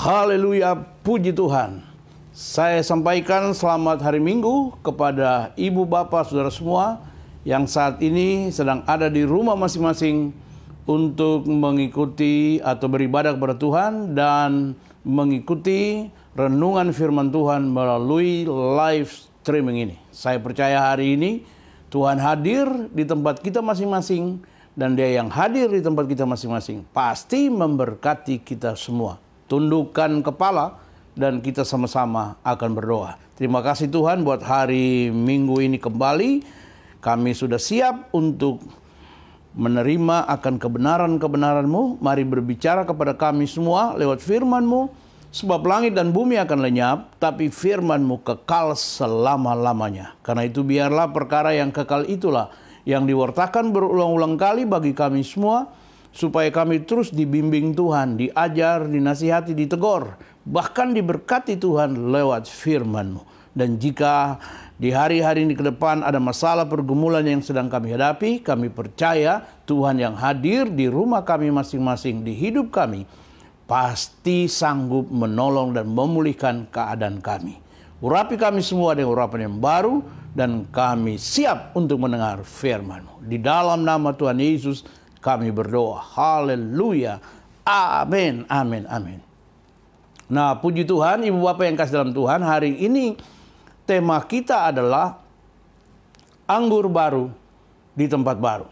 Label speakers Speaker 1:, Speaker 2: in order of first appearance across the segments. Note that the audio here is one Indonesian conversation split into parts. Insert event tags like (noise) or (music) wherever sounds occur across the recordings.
Speaker 1: Haleluya, puji Tuhan. Saya sampaikan selamat hari Minggu kepada ibu bapak saudara semua yang saat ini sedang ada di rumah masing-masing untuk mengikuti atau beribadah kepada Tuhan dan mengikuti renungan firman Tuhan melalui live streaming ini. Saya percaya hari ini Tuhan hadir di tempat kita masing-masing dan dia yang hadir di tempat kita masing-masing pasti memberkati kita semua. Tundukkan kepala dan kita sama-sama akan berdoa. Terima kasih Tuhan buat hari Minggu ini kembali. Kami sudah siap untuk menerima akan kebenaran-kebenaran-Mu. Mari berbicara kepada kami semua lewat firman-Mu. Sebab langit dan bumi akan lenyap, tapi firman-Mu kekal selama-lamanya. Karena itu biarlah perkara yang kekal itulah yang diwartakan berulang-ulang kali bagi kami semua supaya kami terus dibimbing Tuhan, diajar, dinasihati, ditegur, bahkan diberkati Tuhan lewat firman-Mu. Dan jika di hari-hari ini ke depan ada masalah pergumulan yang sedang kami hadapi, kami percaya Tuhan yang hadir di rumah kami masing-masing, di hidup kami, pasti sanggup menolong dan memulihkan keadaan kami. Urapi kami semua dengan urapan yang baru, dan kami siap untuk mendengar firman-Mu. Di dalam nama Tuhan Yesus, kami berdoa. Haleluya. Amin, amin, amin. Nah, puji Tuhan, Ibu Bapak yang kasih dalam Tuhan, hari ini tema kita adalah anggur baru di tempat baru.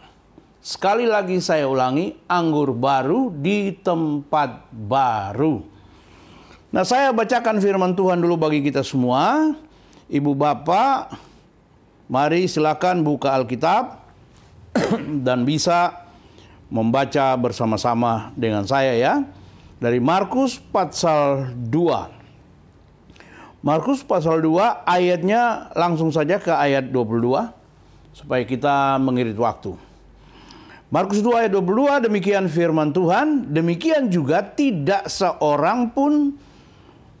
Speaker 1: Sekali lagi saya ulangi, anggur baru di tempat baru. Nah, saya bacakan firman Tuhan dulu bagi kita semua. Ibu Bapak, mari silakan buka Alkitab (clears throat) dan bisa membaca bersama-sama dengan saya ya. Dari Markus pasal 2. Markus pasal 2 ayatnya langsung saja ke ayat 22 supaya kita mengirit waktu. Markus 2 ayat 22 demikian firman Tuhan, demikian juga tidak seorang pun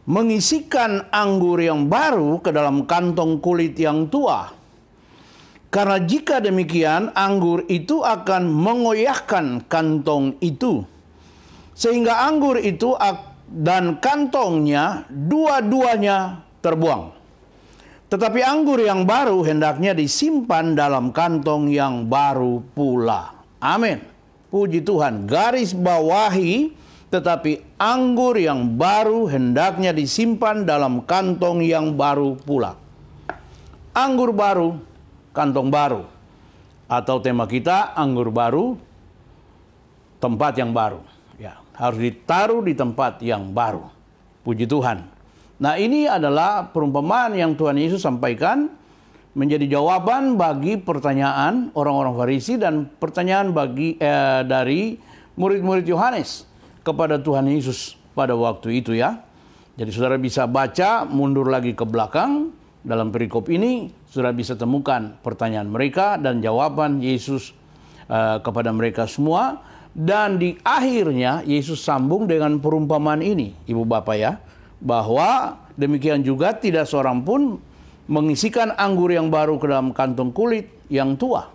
Speaker 1: mengisikan anggur yang baru ke dalam kantong kulit yang tua karena jika demikian, anggur itu akan mengoyahkan kantong itu. Sehingga anggur itu dan kantongnya dua-duanya terbuang. Tetapi anggur yang baru hendaknya disimpan dalam kantong yang baru pula. Amin. Puji Tuhan. Garis bawahi tetapi anggur yang baru hendaknya disimpan dalam kantong yang baru pula. Anggur baru kantong baru. Atau tema kita anggur baru, tempat yang baru. Ya, harus ditaruh di tempat yang baru. Puji Tuhan. Nah, ini adalah perumpamaan yang Tuhan Yesus sampaikan menjadi jawaban bagi pertanyaan orang-orang Farisi dan pertanyaan bagi eh, dari murid-murid Yohanes kepada Tuhan Yesus pada waktu itu ya. Jadi saudara bisa baca mundur lagi ke belakang dalam perikop ini sudah bisa temukan pertanyaan mereka dan jawaban Yesus uh, kepada mereka semua. Dan di akhirnya Yesus sambung dengan perumpamaan ini Ibu Bapak ya bahwa demikian juga tidak seorang pun mengisikan anggur yang baru ke dalam kantong kulit yang tua.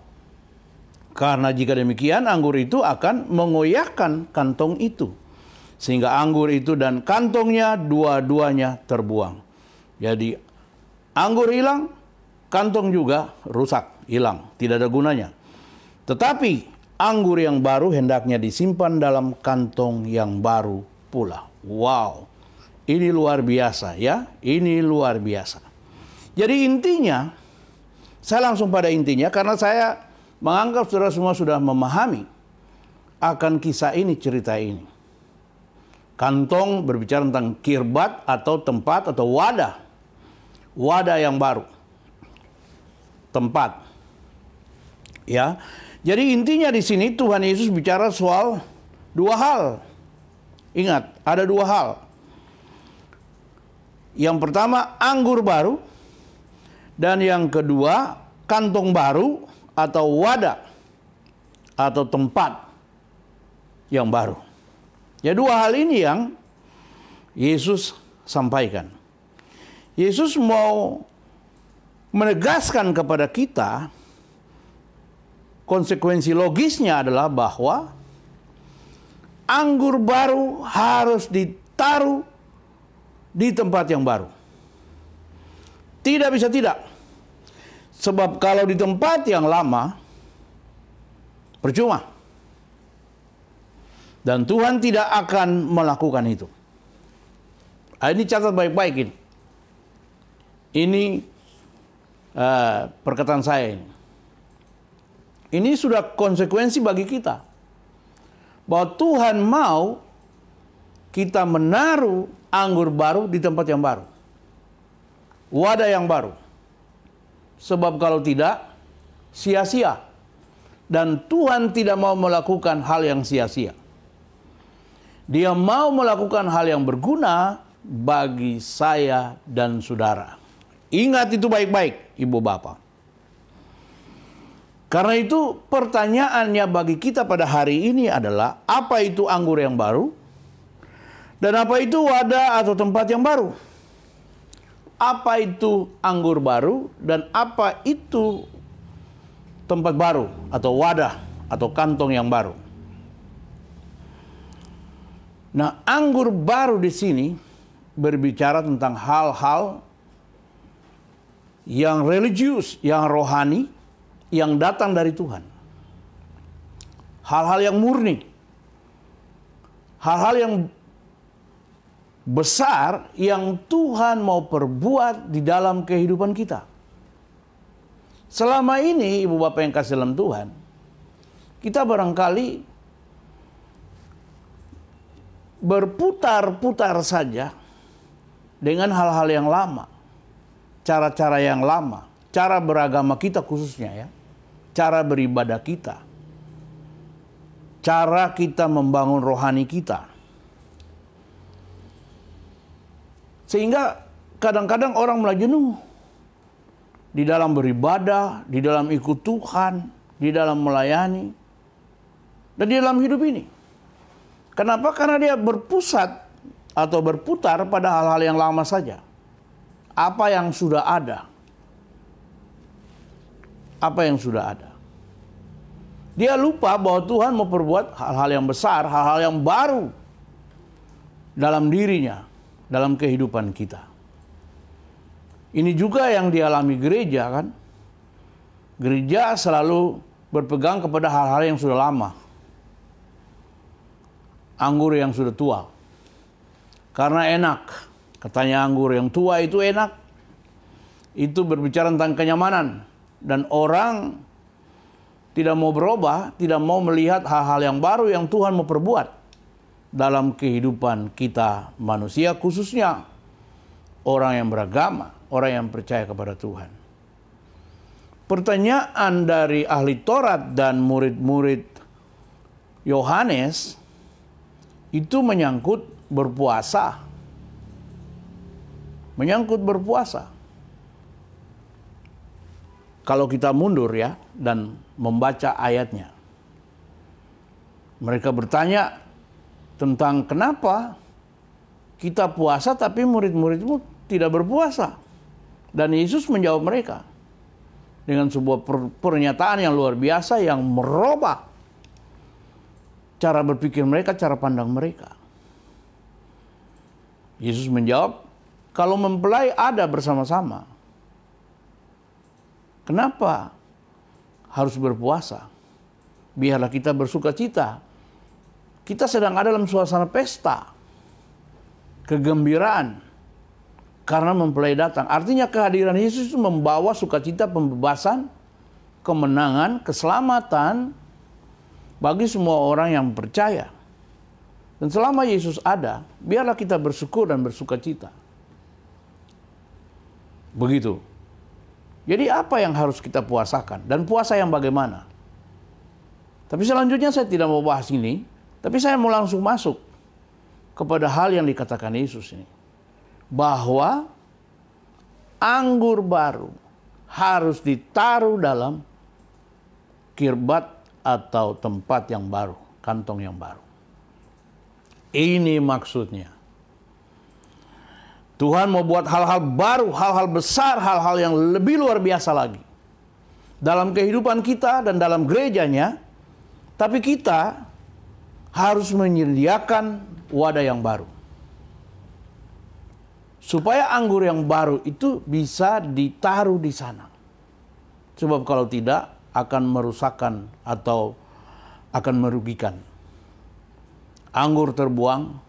Speaker 1: Karena jika demikian anggur itu akan mengoyahkan kantong itu sehingga anggur itu dan kantongnya dua-duanya terbuang. Jadi anggur hilang kantong juga rusak, hilang, tidak ada gunanya. Tetapi anggur yang baru hendaknya disimpan dalam kantong yang baru pula. Wow, ini luar biasa ya, ini luar biasa. Jadi intinya, saya langsung pada intinya karena saya menganggap saudara semua sudah memahami akan kisah ini, cerita ini. Kantong berbicara tentang kirbat atau tempat atau wadah. Wadah yang baru tempat. Ya. Jadi intinya di sini Tuhan Yesus bicara soal dua hal. Ingat, ada dua hal. Yang pertama anggur baru dan yang kedua kantong baru atau wadah atau tempat yang baru. Ya dua hal ini yang Yesus sampaikan. Yesus mau menegaskan kepada kita konsekuensi logisnya adalah bahwa anggur baru harus ditaruh di tempat yang baru. Tidak bisa tidak. Sebab kalau di tempat yang lama, percuma. Dan Tuhan tidak akan melakukan itu. Nah, ini catat baik-baik ini. Ini uh, perkataan saya ini. Ini sudah konsekuensi bagi kita. Bahwa Tuhan mau kita menaruh anggur baru di tempat yang baru. Wadah yang baru. Sebab kalau tidak, sia-sia. Dan Tuhan tidak mau melakukan hal yang sia-sia. Dia mau melakukan hal yang berguna bagi saya dan saudara. Ingat itu baik-baik, ibu bapak. Karena itu pertanyaannya bagi kita pada hari ini adalah apa itu anggur yang baru? Dan apa itu wadah atau tempat yang baru? Apa itu anggur baru dan apa itu tempat baru atau wadah atau kantong yang baru? Nah, anggur baru di sini berbicara tentang hal-hal yang religius, yang rohani, yang datang dari Tuhan. Hal-hal yang murni. Hal-hal yang besar yang Tuhan mau perbuat di dalam kehidupan kita. Selama ini ibu bapak yang kasih dalam Tuhan, kita barangkali berputar-putar saja dengan hal-hal yang lama, cara-cara yang lama, cara beragama kita khususnya ya cara beribadah kita, cara kita membangun rohani kita. Sehingga kadang-kadang orang mulai jenuh di dalam beribadah, di dalam ikut Tuhan, di dalam melayani, dan di dalam hidup ini. Kenapa? Karena dia berpusat atau berputar pada hal-hal yang lama saja. Apa yang sudah ada apa yang sudah ada. Dia lupa bahwa Tuhan mau perbuat hal-hal yang besar, hal-hal yang baru dalam dirinya, dalam kehidupan kita. Ini juga yang dialami gereja kan. Gereja selalu berpegang kepada hal-hal yang sudah lama. Anggur yang sudah tua. Karena enak. Katanya anggur yang tua itu enak. Itu berbicara tentang kenyamanan dan orang tidak mau berubah, tidak mau melihat hal-hal yang baru yang Tuhan mau perbuat dalam kehidupan kita manusia khususnya orang yang beragama, orang yang percaya kepada Tuhan. Pertanyaan dari ahli Taurat dan murid-murid Yohanes itu menyangkut berpuasa. Menyangkut berpuasa kalau kita mundur ya dan membaca ayatnya. Mereka bertanya tentang kenapa kita puasa tapi murid-muridmu tidak berpuasa. Dan Yesus menjawab mereka dengan sebuah pernyataan yang luar biasa yang merubah cara berpikir mereka, cara pandang mereka. Yesus menjawab, kalau mempelai ada bersama-sama, Kenapa harus berpuasa? Biarlah kita bersuka cita. Kita sedang ada dalam suasana pesta. Kegembiraan. Karena mempelai datang. Artinya kehadiran Yesus itu membawa sukacita pembebasan, kemenangan, keselamatan bagi semua orang yang percaya. Dan selama Yesus ada, biarlah kita bersyukur dan bersuka cita. Begitu. Jadi apa yang harus kita puasakan dan puasa yang bagaimana? Tapi selanjutnya saya tidak mau bahas ini, tapi saya mau langsung masuk kepada hal yang dikatakan Yesus ini. Bahwa anggur baru harus ditaruh dalam kirbat atau tempat yang baru, kantong yang baru. Ini maksudnya. Tuhan mau buat hal-hal baru, hal-hal besar, hal-hal yang lebih luar biasa lagi. Dalam kehidupan kita dan dalam gerejanya, tapi kita harus menyediakan wadah yang baru. supaya anggur yang baru itu bisa ditaruh di sana. Sebab kalau tidak akan merusakkan atau akan merugikan. Anggur terbuang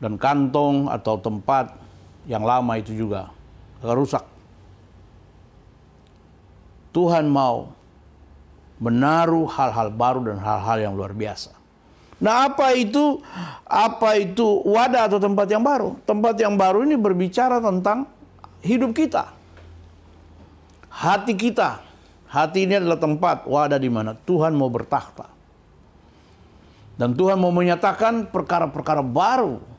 Speaker 1: dan kantong atau tempat yang lama itu juga akan rusak. Tuhan mau menaruh hal-hal baru dan hal-hal yang luar biasa. Nah, apa itu apa itu wadah atau tempat yang baru? Tempat yang baru ini berbicara tentang hidup kita. Hati kita. Hati ini adalah tempat wadah di mana Tuhan mau bertakhta. Dan Tuhan mau menyatakan perkara-perkara baru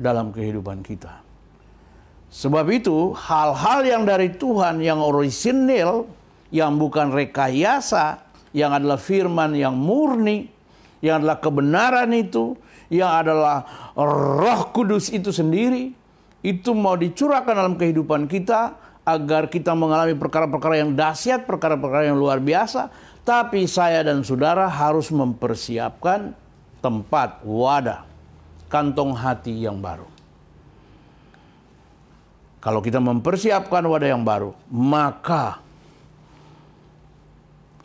Speaker 1: dalam kehidupan kita. Sebab itu, hal-hal yang dari Tuhan yang orisinil, yang bukan rekayasa, yang adalah firman yang murni, yang adalah kebenaran itu, yang adalah Roh Kudus itu sendiri, itu mau dicurahkan dalam kehidupan kita agar kita mengalami perkara-perkara yang dahsyat, perkara-perkara yang luar biasa, tapi saya dan saudara harus mempersiapkan tempat wadah kantong hati yang baru. Kalau kita mempersiapkan wadah yang baru, maka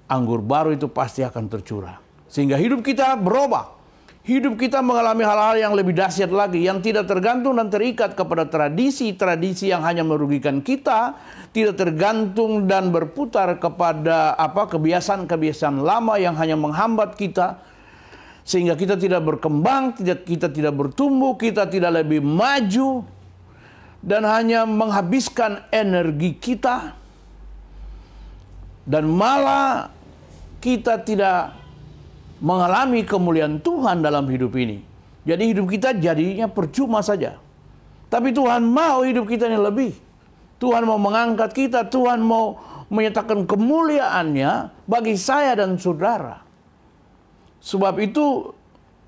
Speaker 1: anggur baru itu pasti akan tercurah. Sehingga hidup kita berubah. Hidup kita mengalami hal-hal yang lebih dahsyat lagi, yang tidak tergantung dan terikat kepada tradisi-tradisi yang hanya merugikan kita, tidak tergantung dan berputar kepada apa kebiasaan-kebiasaan lama yang hanya menghambat kita, sehingga kita tidak berkembang, tidak kita tidak bertumbuh, kita tidak lebih maju, dan hanya menghabiskan energi kita, dan malah kita tidak mengalami kemuliaan Tuhan dalam hidup ini. Jadi hidup kita jadinya percuma saja. Tapi Tuhan mau hidup kita ini lebih. Tuhan mau mengangkat kita, Tuhan mau menyatakan kemuliaannya bagi saya dan saudara. Sebab itu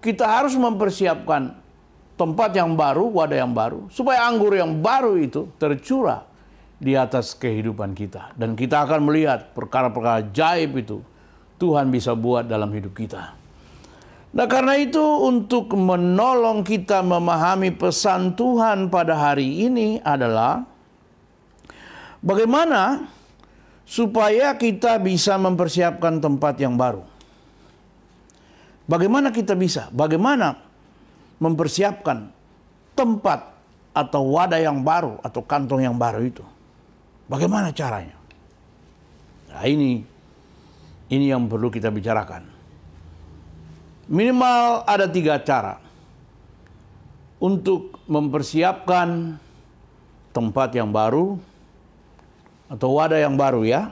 Speaker 1: kita harus mempersiapkan tempat yang baru, wadah yang baru, supaya anggur yang baru itu tercurah di atas kehidupan kita. Dan kita akan melihat perkara-perkara jaib itu Tuhan bisa buat dalam hidup kita. Nah, karena itu, untuk menolong kita memahami pesan Tuhan pada hari ini adalah bagaimana supaya kita bisa mempersiapkan tempat yang baru. Bagaimana kita bisa? Bagaimana mempersiapkan tempat atau wadah yang baru atau kantong yang baru itu? Bagaimana caranya? Nah, ini ini yang perlu kita bicarakan. Minimal ada tiga cara untuk mempersiapkan tempat yang baru atau wadah yang baru ya.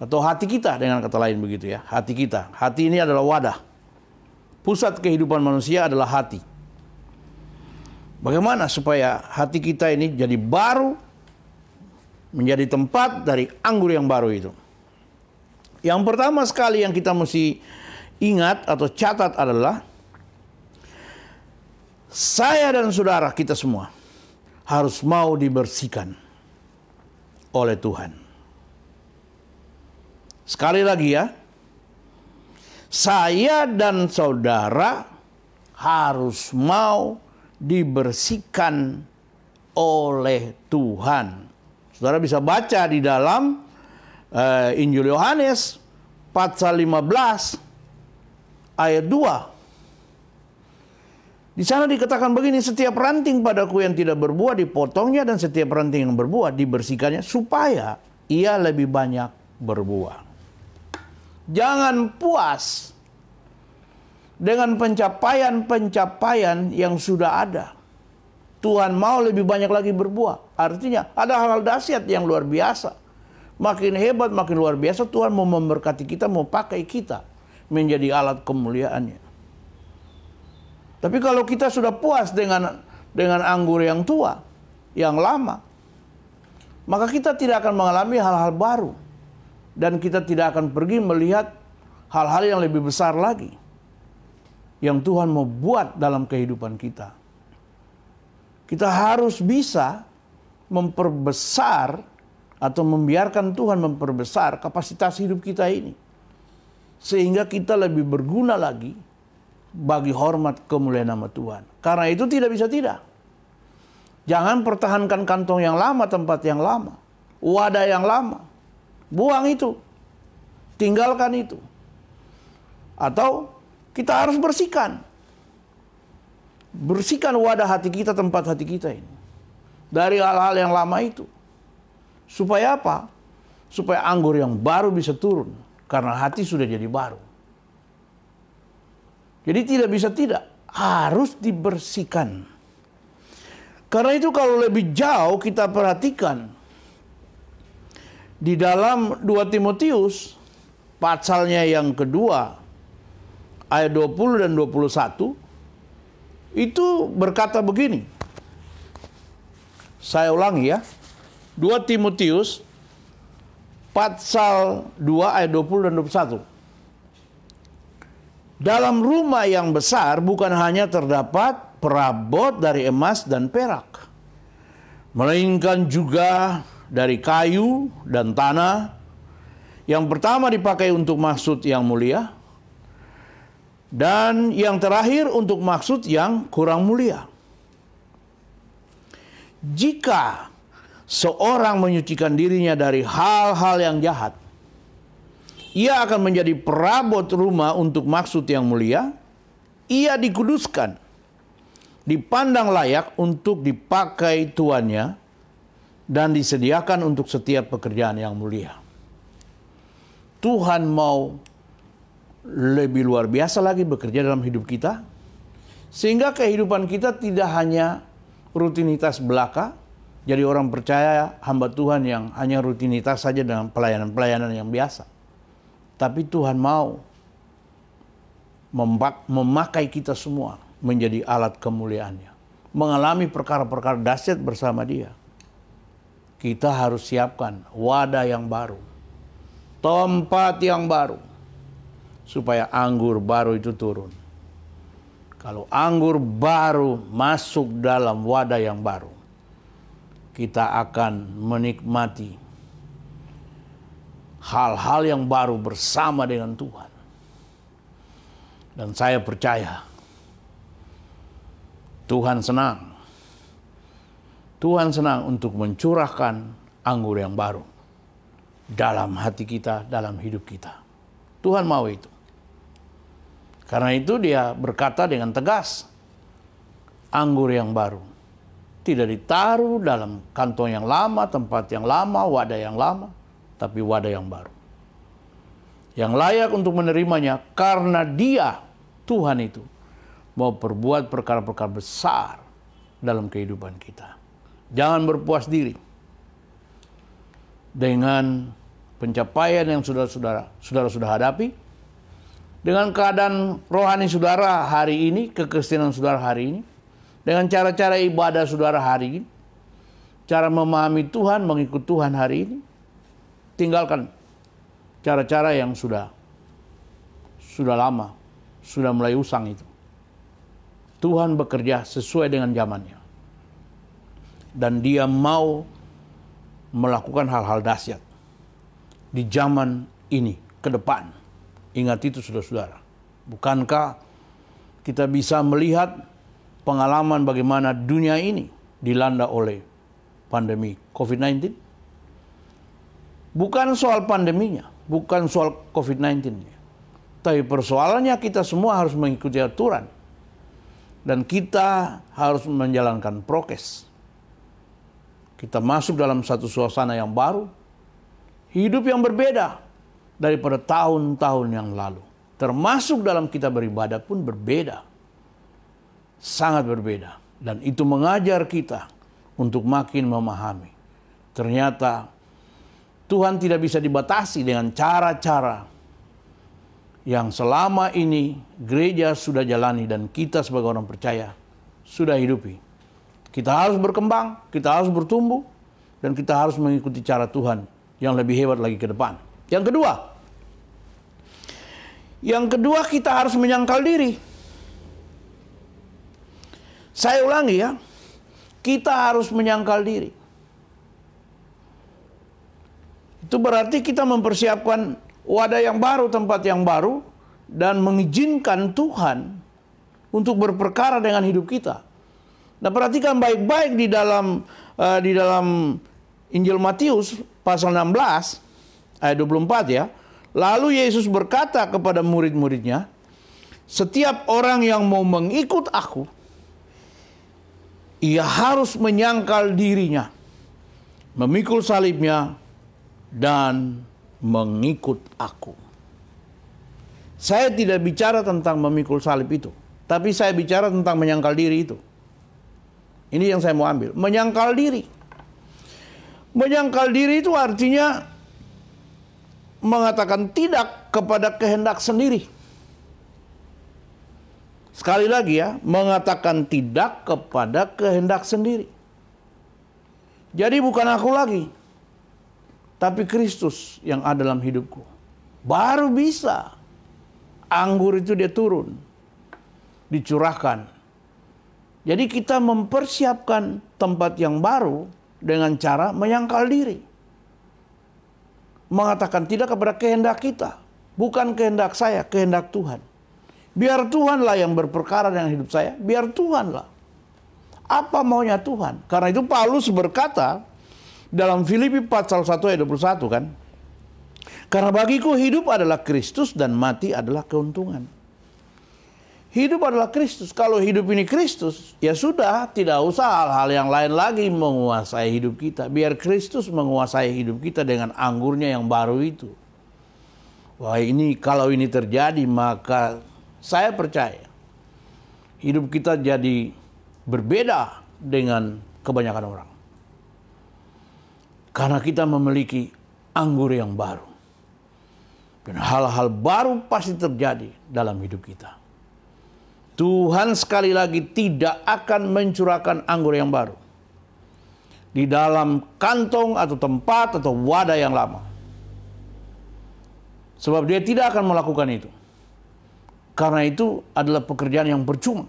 Speaker 1: Atau hati kita dengan kata lain begitu ya. Hati kita. Hati ini adalah wadah. Pusat kehidupan manusia adalah hati. Bagaimana supaya hati kita ini jadi baru menjadi tempat dari anggur yang baru itu? Yang pertama sekali yang kita mesti ingat atau catat adalah saya dan saudara kita semua harus mau dibersihkan oleh Tuhan. Sekali lagi ya, saya dan saudara harus mau dibersihkan oleh Tuhan. Saudara bisa baca di dalam uh, Injil Yohanes pasal 15 ayat 2. Di sana dikatakan begini, setiap ranting padaku yang tidak berbuah dipotongnya dan setiap ranting yang berbuah dibersihkannya supaya ia lebih banyak berbuah. Jangan puas dengan pencapaian-pencapaian yang sudah ada. Tuhan mau lebih banyak lagi berbuah. Artinya ada hal-hal dahsyat yang luar biasa makin hebat, makin luar biasa Tuhan mau memberkati kita, mau pakai kita menjadi alat kemuliaannya. Tapi kalau kita sudah puas dengan dengan anggur yang tua, yang lama, maka kita tidak akan mengalami hal-hal baru dan kita tidak akan pergi melihat hal-hal yang lebih besar lagi yang Tuhan mau buat dalam kehidupan kita. Kita harus bisa memperbesar atau membiarkan Tuhan memperbesar kapasitas hidup kita ini. Sehingga kita lebih berguna lagi bagi hormat kemuliaan nama Tuhan. Karena itu tidak bisa tidak. Jangan pertahankan kantong yang lama, tempat yang lama, wadah yang lama. Buang itu. Tinggalkan itu. Atau kita harus bersihkan. Bersihkan wadah hati kita, tempat hati kita ini. Dari hal-hal yang lama itu. Supaya apa? Supaya anggur yang baru bisa turun. Karena hati sudah jadi baru. Jadi tidak bisa tidak. Harus dibersihkan. Karena itu kalau lebih jauh kita perhatikan. Di dalam 2 Timotius pasalnya yang kedua ayat 20 dan 21 itu berkata begini. Saya ulangi ya. 2 Timotius pasal 2 ayat 20 dan 21. Dalam rumah yang besar bukan hanya terdapat perabot dari emas dan perak, melainkan juga dari kayu dan tanah. Yang pertama dipakai untuk maksud yang mulia, dan yang terakhir untuk maksud yang kurang mulia. Jika seorang menyucikan dirinya dari hal-hal yang jahat, ia akan menjadi perabot rumah untuk maksud yang mulia. Ia dikuduskan, dipandang layak untuk dipakai tuannya, dan disediakan untuk setiap pekerjaan yang mulia. Tuhan mau lebih luar biasa lagi bekerja dalam hidup kita, sehingga kehidupan kita tidak hanya rutinitas belaka, jadi orang percaya hamba Tuhan yang hanya rutinitas saja dengan pelayanan-pelayanan yang biasa. Tapi Tuhan mau memakai kita semua menjadi alat kemuliaannya. Mengalami perkara-perkara dahsyat bersama dia. Kita harus siapkan wadah yang baru. Tempat yang baru supaya anggur baru itu turun. Kalau anggur baru masuk dalam wadah yang baru, kita akan menikmati hal-hal yang baru bersama dengan Tuhan. Dan saya percaya Tuhan senang. Tuhan senang untuk mencurahkan anggur yang baru dalam hati kita, dalam hidup kita. Tuhan mau itu. Karena itu dia berkata dengan tegas, anggur yang baru tidak ditaruh dalam kantong yang lama, tempat yang lama, wadah yang lama, tapi wadah yang baru. Yang layak untuk menerimanya karena dia, Tuhan itu, mau perbuat perkara-perkara besar dalam kehidupan kita. Jangan berpuas diri dengan pencapaian yang saudara-saudara sudah hadapi, dengan keadaan rohani saudara hari ini, kekristenan saudara hari ini, dengan cara-cara ibadah saudara hari ini, cara memahami Tuhan, mengikut Tuhan hari ini, tinggalkan cara-cara yang sudah sudah lama, sudah mulai usang itu. Tuhan bekerja sesuai dengan zamannya. Dan dia mau melakukan hal-hal dahsyat di zaman ini ke depan Ingat itu saudara-saudara. Bukankah kita bisa melihat pengalaman bagaimana dunia ini dilanda oleh pandemi COVID-19? Bukan soal pandeminya, bukan soal COVID-19-nya. Tapi persoalannya kita semua harus mengikuti aturan. Dan kita harus menjalankan prokes. Kita masuk dalam satu suasana yang baru, hidup yang berbeda, daripada tahun-tahun yang lalu. Termasuk dalam kita beribadah pun berbeda. Sangat berbeda. Dan itu mengajar kita untuk makin memahami. Ternyata Tuhan tidak bisa dibatasi dengan cara-cara yang selama ini gereja sudah jalani dan kita sebagai orang percaya sudah hidupi. Kita harus berkembang, kita harus bertumbuh, dan kita harus mengikuti cara Tuhan yang lebih hebat lagi ke depan. Yang kedua, yang kedua kita harus menyangkal diri. Saya ulangi ya. Kita harus menyangkal diri. Itu berarti kita mempersiapkan wadah yang baru, tempat yang baru dan mengizinkan Tuhan untuk berperkara dengan hidup kita. Nah, perhatikan baik-baik di dalam uh, di dalam Injil Matius pasal 16 ayat 24 ya. Lalu Yesus berkata kepada murid-muridnya, "Setiap orang yang mau mengikut aku, ia harus menyangkal dirinya, memikul salibnya dan mengikut aku." Saya tidak bicara tentang memikul salib itu, tapi saya bicara tentang menyangkal diri itu. Ini yang saya mau ambil, menyangkal diri. Menyangkal diri itu artinya mengatakan tidak kepada kehendak sendiri. Sekali lagi ya, mengatakan tidak kepada kehendak sendiri. Jadi bukan aku lagi, tapi Kristus yang ada dalam hidupku. Baru bisa anggur itu dia turun, dicurahkan. Jadi kita mempersiapkan tempat yang baru dengan cara menyangkal diri. Mengatakan tidak kepada kehendak kita. Bukan kehendak saya, kehendak Tuhan. Biar Tuhanlah yang berperkara dengan hidup saya. Biar Tuhanlah. Apa maunya Tuhan? Karena itu Paulus berkata dalam Filipi pasal 1 ayat 21 kan. Karena bagiku hidup adalah Kristus dan mati adalah keuntungan. Hidup adalah Kristus. Kalau hidup ini Kristus, ya sudah, tidak usah hal-hal yang lain lagi menguasai hidup kita. Biar Kristus menguasai hidup kita dengan anggurnya yang baru itu. Wah, ini kalau ini terjadi, maka saya percaya hidup kita jadi berbeda dengan kebanyakan orang. Karena kita memiliki anggur yang baru. Dan hal-hal baru pasti terjadi dalam hidup kita. Tuhan sekali lagi tidak akan mencurahkan anggur yang baru di dalam kantong atau tempat atau wadah yang lama. Sebab dia tidak akan melakukan itu. Karena itu adalah pekerjaan yang percuma.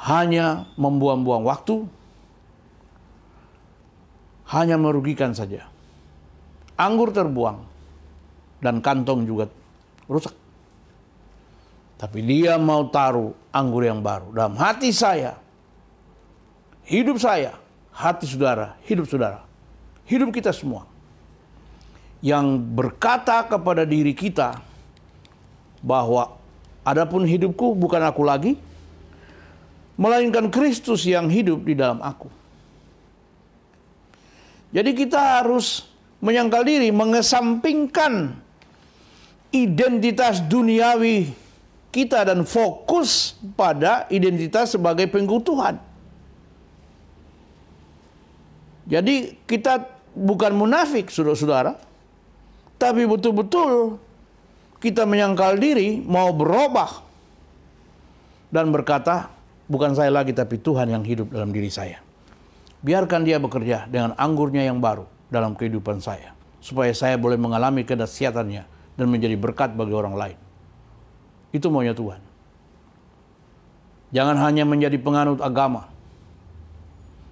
Speaker 1: Hanya membuang-buang waktu, hanya merugikan saja anggur terbuang dan kantong juga rusak. Tapi dia mau taruh anggur yang baru dalam hati saya. Hidup saya, hati saudara, hidup saudara. Hidup kita semua. Yang berkata kepada diri kita bahwa adapun hidupku bukan aku lagi, melainkan Kristus yang hidup di dalam aku. Jadi kita harus menyangkal diri, mengesampingkan identitas duniawi kita dan fokus pada identitas sebagai pengikut Tuhan. Jadi kita bukan munafik, saudara-saudara, tapi betul-betul kita menyangkal diri, mau berubah dan berkata, bukan saya lagi tapi Tuhan yang hidup dalam diri saya. Biarkan dia bekerja dengan anggurnya yang baru dalam kehidupan saya. Supaya saya boleh mengalami kedahsyatannya dan menjadi berkat bagi orang lain. Itu maunya Tuhan. Jangan hanya menjadi penganut agama.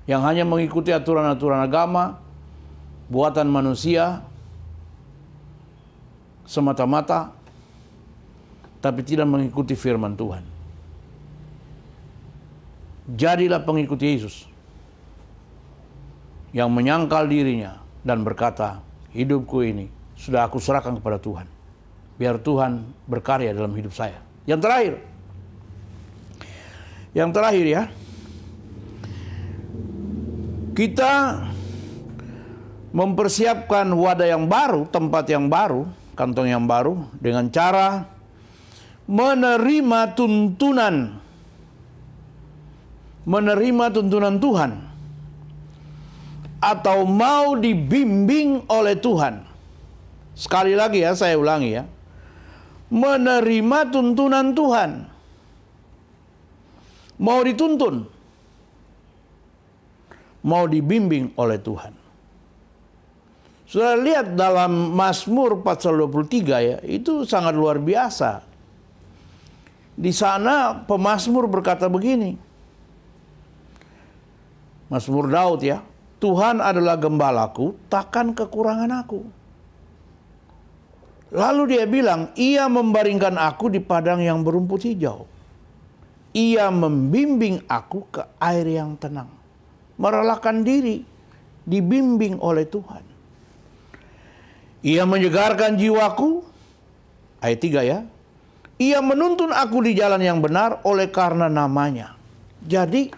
Speaker 1: Yang hanya mengikuti aturan-aturan agama, buatan manusia, semata-mata, tapi tidak mengikuti firman Tuhan. Jadilah pengikut Yesus yang menyangkal dirinya dan berkata, hidupku ini sudah aku serahkan kepada Tuhan. Biar Tuhan berkarya dalam hidup saya. Yang terakhir, yang terakhir ya, kita mempersiapkan wadah yang baru, tempat yang baru, kantong yang baru dengan cara menerima tuntunan menerima tuntunan Tuhan atau mau dibimbing oleh Tuhan. Sekali lagi ya, saya ulangi ya. Menerima tuntunan Tuhan. Mau dituntun. Mau dibimbing oleh Tuhan. Sudah lihat dalam Mazmur pasal 23 ya, itu sangat luar biasa. Di sana pemazmur berkata begini. Mazmur Daud ya, Tuhan adalah gembalaku, takkan kekurangan aku. Lalu dia bilang, ia membaringkan aku di padang yang berumput hijau. ia membimbing aku ke air yang tenang. Merelakan diri, dibimbing oleh Tuhan. Ia menyegarkan jiwaku, ayat 3 ya. Ia menuntun aku di jalan yang benar oleh karena namanya. Jadi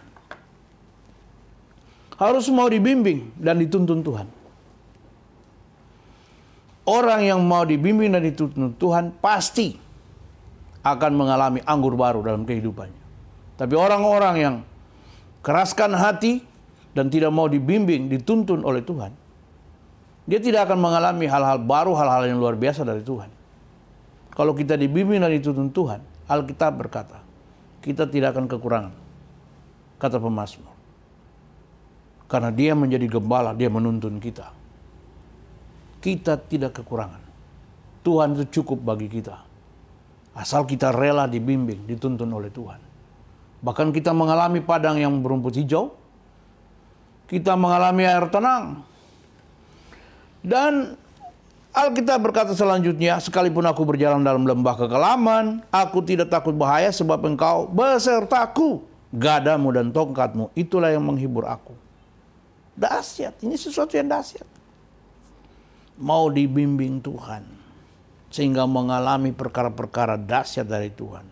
Speaker 1: harus mau dibimbing dan dituntun Tuhan. Orang yang mau dibimbing dan dituntun Tuhan pasti akan mengalami anggur baru dalam kehidupannya. Tapi orang-orang yang keraskan hati dan tidak mau dibimbing, dituntun oleh Tuhan, dia tidak akan mengalami hal-hal baru, hal-hal yang luar biasa dari Tuhan. Kalau kita dibimbing dan dituntun Tuhan, Alkitab berkata, kita tidak akan kekurangan. Kata pemazmur. Karena dia menjadi gembala, dia menuntun kita. Kita tidak kekurangan. Tuhan itu cukup bagi kita. Asal kita rela dibimbing, dituntun oleh Tuhan. Bahkan kita mengalami padang yang berumput hijau. Kita mengalami air tenang. Dan Alkitab berkata selanjutnya, sekalipun aku berjalan dalam lembah kekelaman, aku tidak takut bahaya sebab engkau besertaku. Gadamu dan tongkatmu, itulah yang menghibur aku. Dahsyat, ini sesuatu yang dahsyat. Mau dibimbing Tuhan, sehingga mengalami perkara-perkara dahsyat dari Tuhan.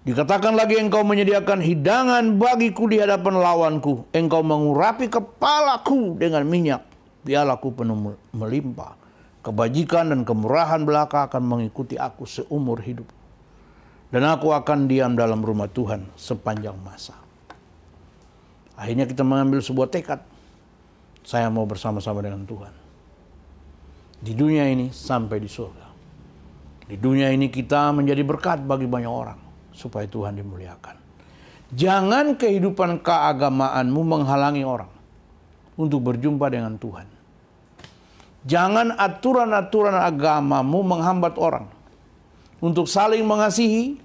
Speaker 1: Dikatakan lagi engkau menyediakan hidangan bagiku di hadapan lawanku. Engkau mengurapi kepalaku dengan minyak. Biarlah aku penuh melimpah. Kebajikan dan kemurahan belaka akan mengikuti aku seumur hidup. Dan aku akan diam dalam rumah Tuhan sepanjang masa. Akhirnya kita mengambil sebuah tekad. Saya mau bersama-sama dengan Tuhan. Di dunia ini sampai di surga. Di dunia ini kita menjadi berkat bagi banyak orang supaya Tuhan dimuliakan. Jangan kehidupan keagamaanmu menghalangi orang untuk berjumpa dengan Tuhan. Jangan aturan-aturan agamamu menghambat orang untuk saling mengasihi,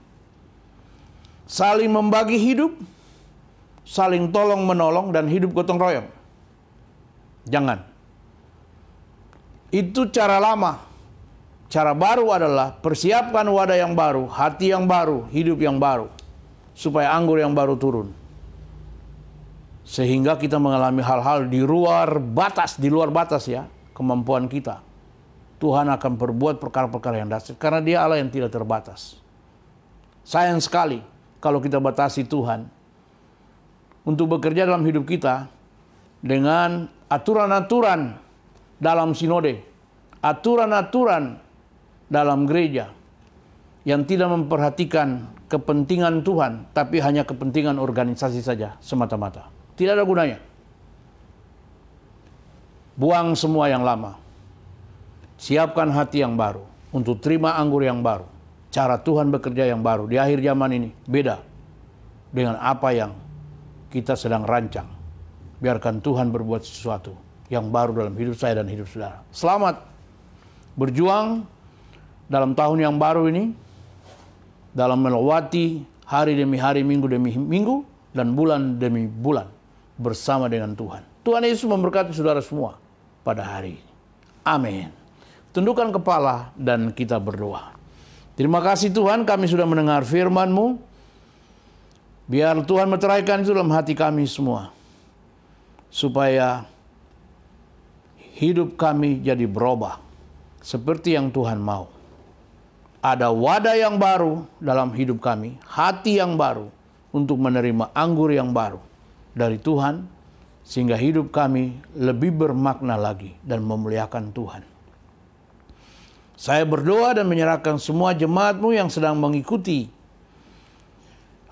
Speaker 1: saling membagi hidup, saling tolong menolong dan hidup gotong royong. Jangan. Itu cara lama. Cara baru adalah persiapkan wadah yang baru, hati yang baru, hidup yang baru, supaya anggur yang baru turun. Sehingga kita mengalami hal-hal di luar batas, di luar batas ya, kemampuan kita. Tuhan akan berbuat perkara-perkara yang dahsyat karena Dia Allah yang tidak terbatas. Sayang sekali kalau kita batasi Tuhan untuk bekerja dalam hidup kita dengan aturan-aturan dalam sinode, aturan-aturan dalam gereja yang tidak memperhatikan kepentingan Tuhan, tapi hanya kepentingan organisasi saja semata-mata. Tidak ada gunanya. Buang semua yang lama. Siapkan hati yang baru untuk terima anggur yang baru. Cara Tuhan bekerja yang baru di akhir zaman ini beda dengan apa yang kita sedang rancang. Biarkan Tuhan berbuat sesuatu yang baru dalam hidup saya dan hidup saudara. Selamat berjuang dalam tahun yang baru ini, dalam melewati hari demi hari, minggu demi minggu, dan bulan demi bulan bersama dengan Tuhan. Tuhan Yesus memberkati saudara semua pada hari ini. Amin. Tundukkan kepala dan kita berdoa. Terima kasih Tuhan kami sudah mendengar firman-Mu. Biar Tuhan meteraikan itu dalam hati kami semua. Supaya hidup kami jadi berubah. Seperti yang Tuhan mau ada wadah yang baru dalam hidup kami, hati yang baru untuk menerima anggur yang baru dari Tuhan, sehingga hidup kami lebih bermakna lagi dan memuliakan Tuhan. Saya berdoa dan menyerahkan semua jemaatmu yang sedang mengikuti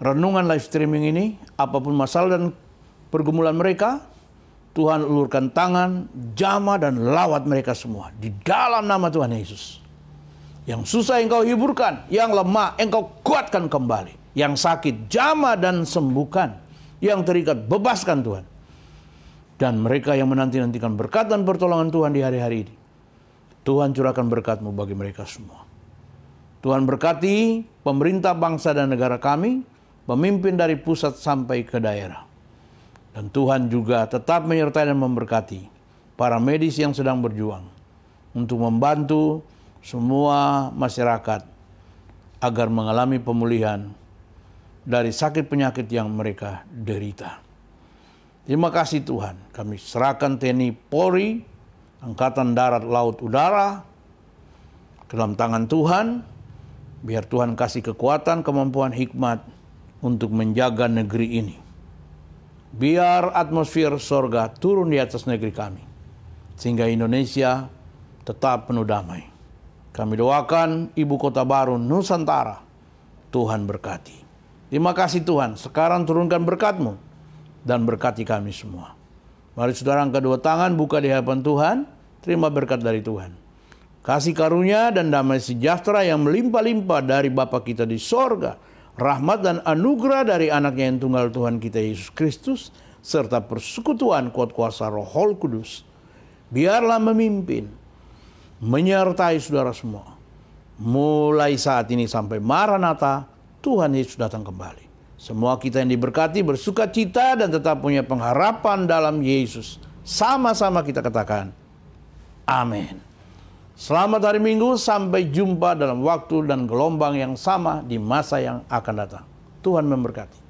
Speaker 1: renungan live streaming ini, apa pun masalah dan pergumulan mereka, Tuhan ulurkan tangan, jama dan lawat mereka semua di dalam nama Tuhan Yesus. Yang susah engkau hiburkan, yang lemah engkau kuatkan kembali. Yang sakit jama dan sembuhkan, yang terikat bebaskan Tuhan. Dan mereka yang menanti-nantikan berkat dan pertolongan Tuhan di hari-hari ini. Tuhan curahkan berkatmu bagi mereka semua. Tuhan berkati pemerintah bangsa dan negara kami, pemimpin dari pusat sampai ke daerah. Dan Tuhan juga tetap menyertai dan memberkati para medis yang sedang berjuang untuk membantu semua masyarakat agar mengalami pemulihan dari sakit penyakit yang mereka derita. Terima kasih Tuhan, kami serahkan TNI Polri, Angkatan Darat, Laut, Udara, ke dalam tangan Tuhan, biar Tuhan kasih kekuatan, kemampuan, hikmat untuk menjaga negeri ini. Biar atmosfer sorga turun di atas negeri kami, sehingga Indonesia tetap penuh damai. Kami doakan ibu kota baru Nusantara, Tuhan berkati. Terima kasih Tuhan, sekarang turunkan berkatmu dan berkati kami semua. Mari saudara angkat dua tangan, buka di hadapan Tuhan, terima berkat dari Tuhan. Kasih karunia dan damai sejahtera yang melimpah-limpah dari Bapa kita di sorga, rahmat dan anugerah dari anaknya yang tunggal Tuhan kita Yesus Kristus, serta persekutuan kuat kuasa roh kudus, biarlah memimpin, menyertai saudara semua. Mulai saat ini sampai Maranatha, Tuhan Yesus datang kembali. Semua kita yang diberkati bersuka cita dan tetap punya pengharapan dalam Yesus. Sama-sama kita katakan, amin. Selamat hari Minggu, sampai jumpa dalam waktu dan gelombang yang sama di masa yang akan datang. Tuhan memberkati.